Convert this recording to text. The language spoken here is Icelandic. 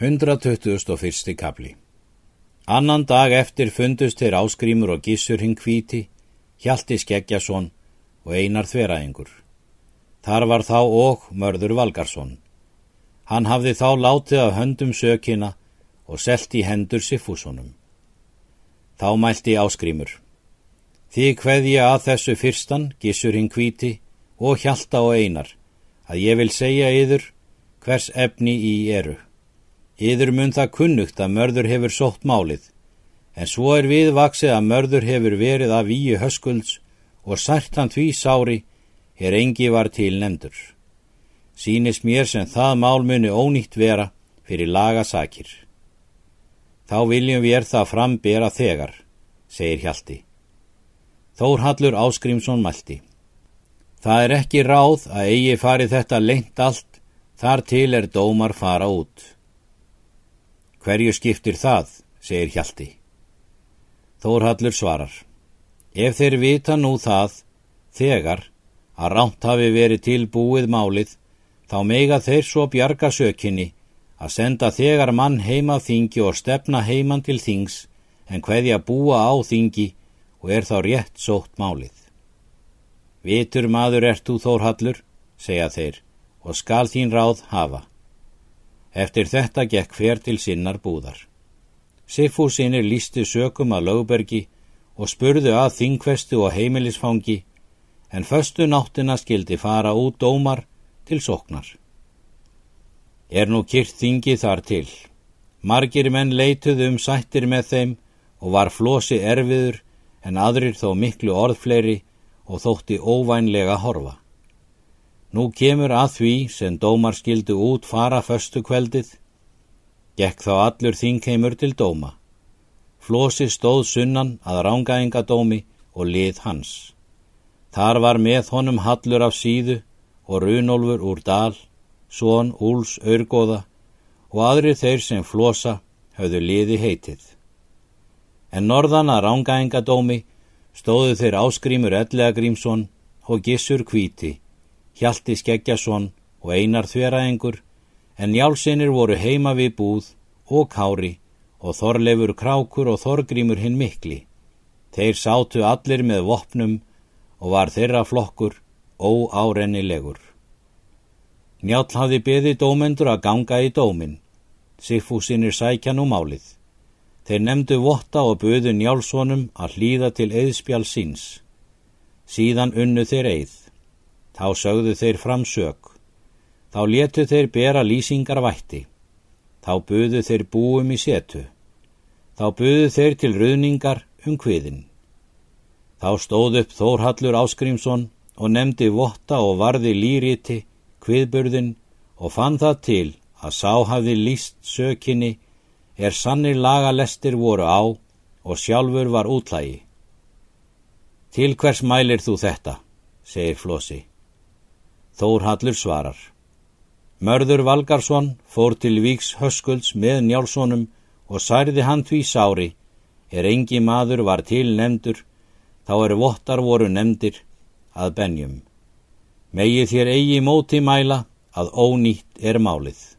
121. kapli Annan dag eftir fundust þeir áskrímur og gissur hinn kvíti, Hjalti Skeggjason og Einar Þveraengur. Þar var þá og Mörður Valgarsson. Hann hafði þá látið af höndum sökina og selt í hendur Siffúsonum. Þá mælti áskrímur. Því hveð ég að þessu fyrstan, gissur hinn kvíti og Hjalta og Einar, að ég vil segja yður hvers efni í eru. Yður mun það kunnugt að mörður hefur sótt málið, en svo er viðvaksið að mörður hefur verið af víu höskulds og særtan því sári er engi var til nefndur. Sýnist mér sem það mál muni ónýtt vera fyrir lagasakir. Þá viljum við er það frambera þegar, segir Hjalti. Þórhallur Áskrimsson mælti. Það er ekki ráð að eigi farið þetta lengt allt, þar til er dómar fara út. Hverju skiptir það, segir Hjalti. Þórhallur svarar. Ef þeir vita nú það, þegar, að ránt hafi verið tilbúið málið, þá meiga þeir svo bjarga sökinni að senda þegar mann heima þingi og stefna heiman til þings en hverja búa á þingi og er þá rétt sótt málið. Vitur maður ert þú Þórhallur, segja þeir, og skal þín ráð hafa. Eftir þetta gekk hver til sinnar búðar. Siffúsinir lístu sökum að lögbergi og spurðu að þingvestu og heimilisfangi en föstu náttina skildi fara út dómar til soknar. Er nú kyrt þingi þar til. Margir menn leituðu um sættir með þeim og var flosi erfiður en aðrir þó miklu orðfleiri og þótti óvænlega horfa. Nú kemur að því sem dómar skildu út fara förstu kveldið, gekk þá allur þingheimur til dóma. Flosi stóð sunnan að rángaengadómi og lið hans. Þar var með honum hallur af síðu og runolfur úr dal, svon úls örgóða og aðri þeir sem flosa höfðu liði heitið. En norðan að rángaengadómi stóðu þeir áskrímur Ellega Grímsson og Gissur Kvíti Hjalti Skeggjason og Einar Þveraengur, en njálsinnir voru heima við búð og kári og Þorleifur Krákur og Þorgrímur hinn mikli. Þeir sátu allir með vopnum og var þeirra flokkur óárennilegur. Njál hafði beði dómendur að ganga í dómin. Siffúsinir sækja nú málið. Þeir nefndu votta og böðu njálsonum að hlýða til eðspjál síns. Síðan unnu þeir eið. Þá sögðu þeir fram sög. Þá letu þeir bera lýsingar vætti. Þá buðu þeir búum í setu. Þá buðu þeir til ruðningar um hviðin. Þá stóð upp Þórhallur Áskrimsson og nefndi votta og varði lýriti, hviðburðin og fann það til að sá hafði líst sökinni er sannir lagalestir voru á og sjálfur var útlægi. Til hvers mælir þú þetta, segir Flósi. Þórhallur svarar. Mörður Valgarsson fór til Víks Höskulds með njálssonum og særði hann því sári, er engi maður var til nefndur, þá er vottar voru nefndir að benjum. Megið þér eigi móti mæla að ónýtt er málið.